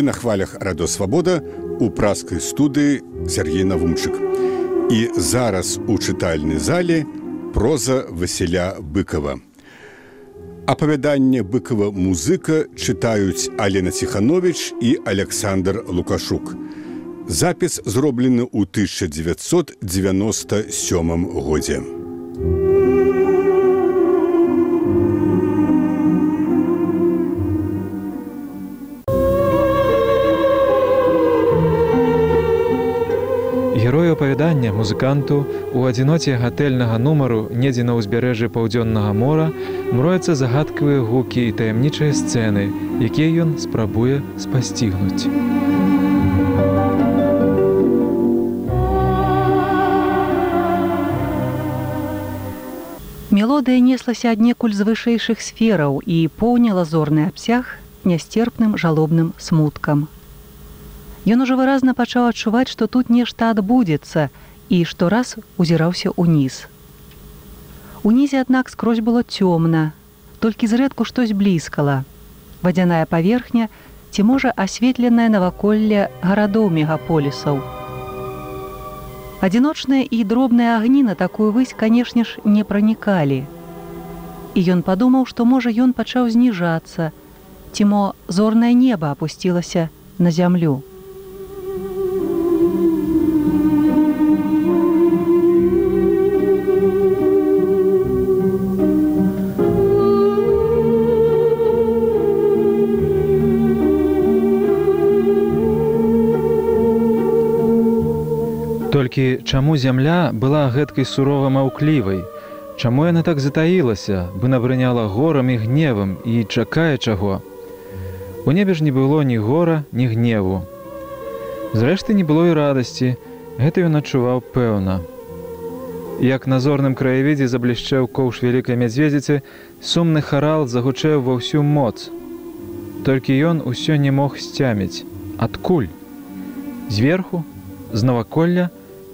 Вы на хвалях радосвабода у праскай студыі Сергей Навумчык. І зараз у чытальнай зале проза Васіля быкова. Апавяданне быкава музыка чытаюць Алена Ціханович і Александр Лукашук. Запіс зроблены ў 1997 годзе. Апавядання музыканту у адзіноце гатэльнага нумару недзе на ўзбярэжжы паўдзённага мора мрояцца загадкавыя гукі і таямнічыя сцэны, якія ён спрабуе спасцігнуць. Мелодыя неслася аднекуль з вышэйшых сфераў і поўніла зорны абсяг нястерпным жалобным смуткам. Ён ужо выразна пачаў адчуваць, што тут нешта адбудзецца і што раз узіраўся ўніз. Унізе, аднак скрозь было цёмна, толькі зрэдку штось блізкала. Вадзяная паверхня ці можа асветленае наваколле гарадоў мегаполісаў. Адзіночныя і дробныя агні на такую высь, канешне ж, не пранікалі. І ён падумаў, што можа ён пачаў зніжацца, ці мо зорнае неба апусцілася на зямлю. Толькі чаму зямля была гэткай сурова маўклівай, Чаму яна так затаілася, бы набрыняла горам і гневам і чакае чаго. У небе ж не было ні гора, ні гневу. Зрэшты не было і радасці, гэта ён адчуваў пэўна. Як на зорным краявідзе заблішчэў коўш вялікай мядзведзіцы, сумны харал загучэў ва ўсю моц. Толькі ён усё не мог сцяміць, адкуль. Зверху, з наваколля,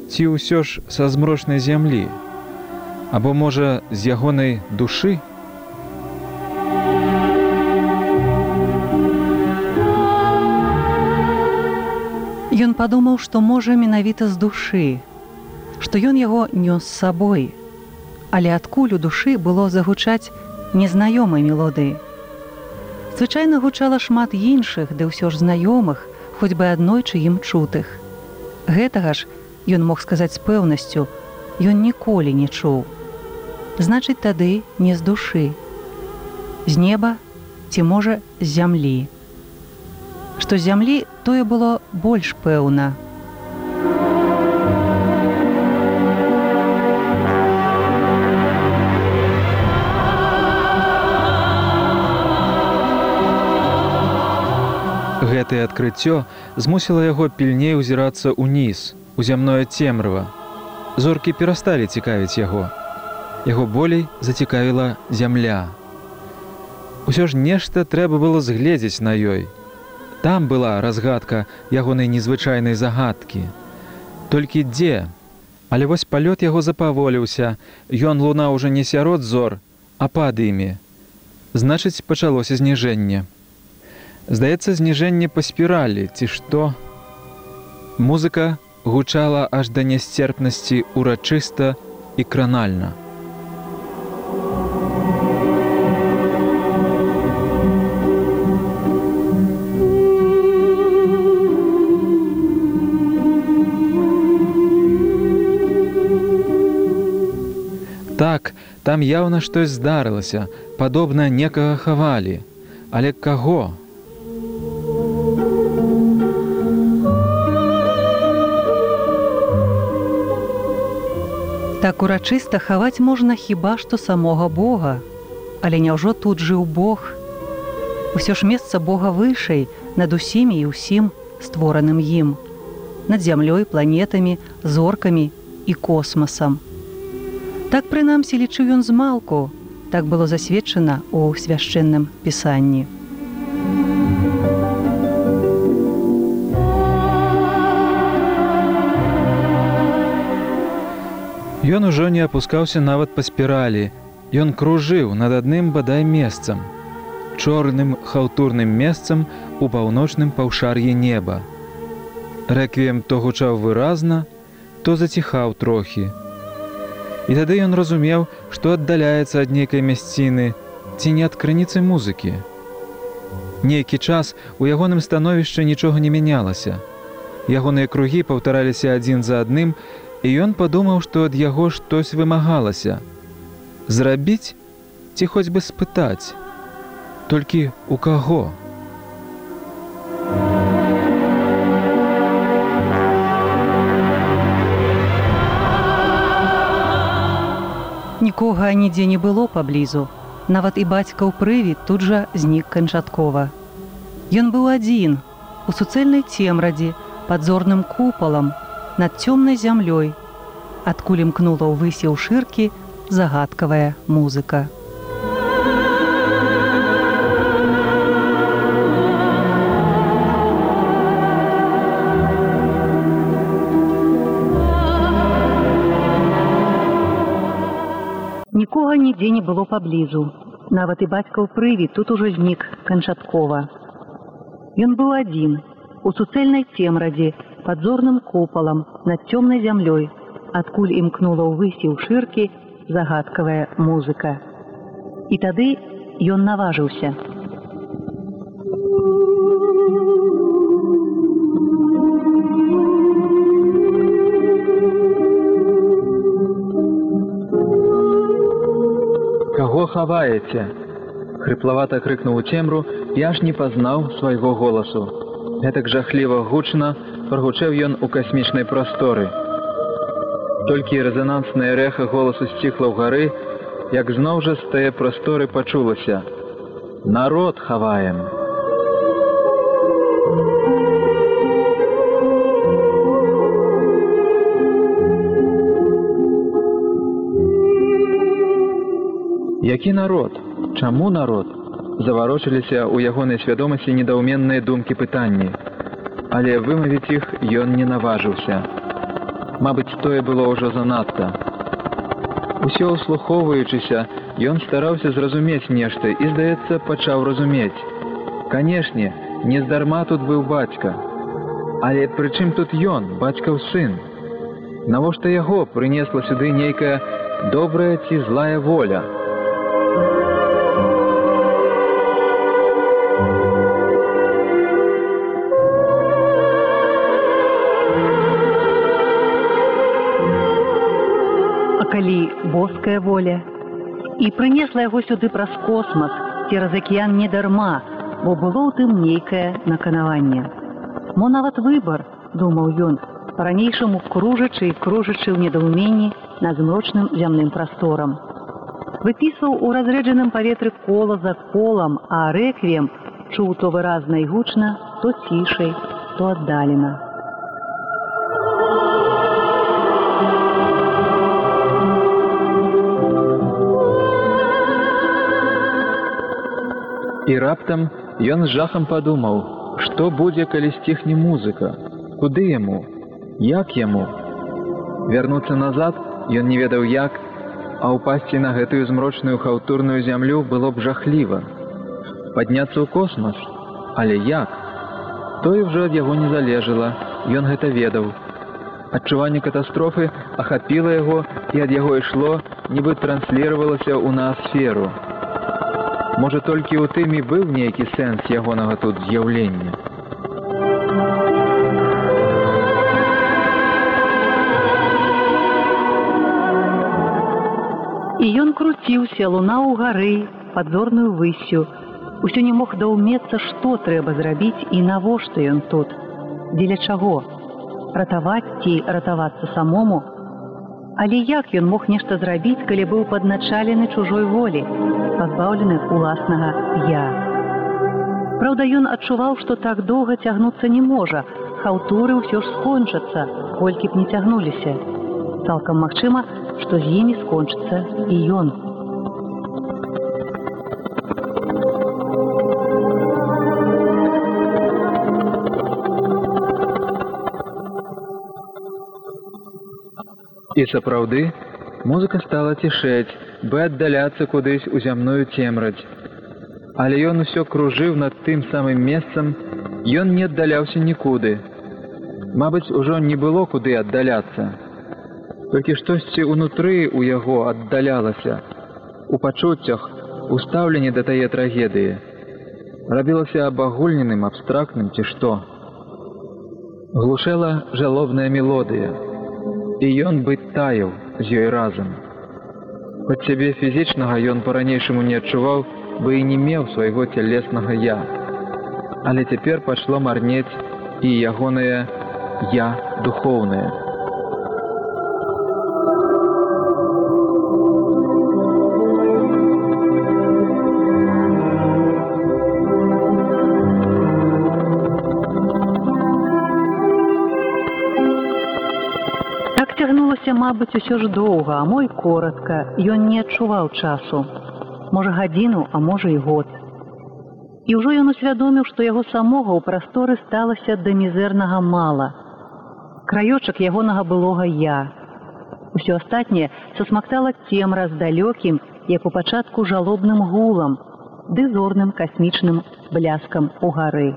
ці ўсё ж са змрочнай зямлі, або можа з ягонай душы. Ён падумаў, што можа менавіта з душы, што ён яго нёс з сабой, але адкуль у душы было загучаць незнаёмай мелодыі. Звычайна гучала шмат іншых, ды ўсё ж знаёмых, хоць бы аднойчы ім чутых. Гэтага ж ён мог сказаць з пэўнасцю, ён ніколі не чуў. Значыць, тады не з душы. З неба ці можа з зямлі. Што з зямлі тое было больш пэўна. Гэтае адкрыццё змусіла яго пільней узірацца ўніз, у зямное цемрава. Зоркі перасталі цікавіць яго. Яго болей зацікавіла зямля. Усё ж нешта трэба было згледзець на ёй. Там была разгадка ягонай незвычайнай загадкі. Толькі дзе? Але вось палёт яго запаволіўся, Ён луна ўжо не сярод зор, а пад імі. Значыць, пачалося зніжэнне. Здаецца, зніжэнне па спіралі, ці што? Музыка гучала аж да нясцерпнасці урачыста і кранальна. Так, там яўна штось здарылася, падобна некага хавалі, але каго? Так урачыста хаваць можна хіба што самога Бога, Але няўжо тут жыў Бог. Усё ж месца Бога вышэй над усімі і ўсім створаным ім, над зямлёй, планетамі, зоркамі і космасам. Так прынамсі лічыў ён з малку, так было засведчана ў свяшчэнным пісанні. Ён ужо не апускаўся нават па спіралі. Ён кружыў над адным бадай месцам. чорным хаўтурным месцам у паўночным паўшар'і неба. Рэквіем то гучаў выразна, то заціхаў трохі. І тады ён разумеў, што аддаляецца ад нейкай мясціны ці не ад крыніцы музыкі. Нейкі час у ягоным становішчы нічога не мянялася. Ягоныя кругі паўтараліся адзін за адным, і ён падумаў, што ад яго штось вымагалася. Зрабіць ці хоць бы спытаць, толькі у каго? Нікога нідзе не было паблізу. Нават і бацькаў прывід тут жа знік канчаткова. Ён быў адзін у суцэльнай цемрадзе пад зорным купалам над цёмнай зямлёй, адкуль імкнула ўвысе ў шыркі загадкавая музыка. Нікога нідзе не было паблізу. Нават і бацькаў прывід тут ужо знік канчаткова. Ён быў адзін у суцэльнай цемрадзе пад зорным купалам над цёмнай зямлёй, адкуль імкнула ўвысі ў шыркі загадкавая музыка. І тады ён наважыўся. Каго хаваеце? Хрыплавата крыкнуў у цемру, я ж не пазнаў свайго голасу. Гэтак жахліва гучна прагучэў ён у касмічнай прасторы. Толькі рэзананснае рэха голасу сціхла ў гары, як зноў жа з тае прасторы пачулася. Народ хаваем. Які народ? Чаму народ? Заварочыліся ў ягонай свядомасці недаўменныя думкі пытанні. Але вымавіць іх ён не наважыўся. Мабыць, тое было ўжо занадта. Усё ўслухоўваючыся, ён стараўся зразумець нешта і, здаецца, пачаў разумець. Канешне, нездарма тут быў бацька. Але прычым тут ён, бацькаў сын. Навошта яго прынесла сюды нейкая добрая ці злая воля? Калі боская воля і прынесла яго сюды праз космас цераз акіян не дарма, бо было ў тым нейкае наканаванне. Мо нават выбар, думаў ён, па-ранейшаму кружачы і кружачы ў недаўменні над змрочным зямным прасторам. Выпісваў у разрэджаным паветры кола за колам, а рэквіем чуў то выразна і гучна, то цішай, то аддалена. Раптам ён з жахам падумаў, што будзе, калі сціхне музыка, куды яму, як яму. Вярнуцца назад ён не ведаў як, а ўпасці на гэтую змрочную хаўтурную зямлю было б жахліва. Падняцца ў космас, але як? Тое ўжо ад яго не залежала, ён гэта ведаў. Адчуванне катастрофы ахапіла яго і ад яго ішло, нібы трансліравалася ў наасферу. Можа, толькі ў тым і быў нейкі сэнс ягонага тут з'яўлення. І ён круціўся, лунаў у гары падзорную высю. Усё не мог даўмецца, што трэба зрабіць і навошта ён тут. Дзеля чаго? Ратаваць ці ратавацца самому? Але як ён мог нешта зрабіць, калі быў падначалены чужой волі, пазбаўлены уласнага я. Праўда, ён адчуваў, што так доўга цягнуцца не можа. Хаўтуры ўсё ж скончацца, колькі б не цягнуліся. Цалкам магчыма, што з імі скончыцца і ён. І сапраўды, музыка стала цішэць, бы аддаляцца кудысь у зямную цемраць. Але ён усё кружыў над тым самым месцам, ён не аддаляўся нікуды. Мабыць, ужо не было куды аддаляцца. Толькі штосьці ўнутры ў яго аддалялася. У пачуццях, у стаўленні да тае трагедыі. Рабілася абагульненым, абстрактным ці што. Глушэла жалобная мелодыя. І ён быць таяў з ёй разам. Хоць цябе фізічнага ён па-ранейшаму не адчуваў, бы і не меў свайго цялеснага я. Але цяпер пайшло марнець і ягонае я духоўнае. Цягнулася, мабыць, усё ж доўга, а мой коротка, ён не адчуваў часу можа гадзіну, а можа і год. І ўжо ён усвядоміў, што яго самога ў прасторы сталася да мізэрнага мала. Краёчак ягонага былога я. Усё астатняе сасмактала цемра з далёкім, як у пачатку жалобным гулам, ды зорным касмічным бляскам у гары.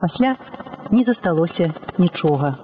Пасля не засталося нічога.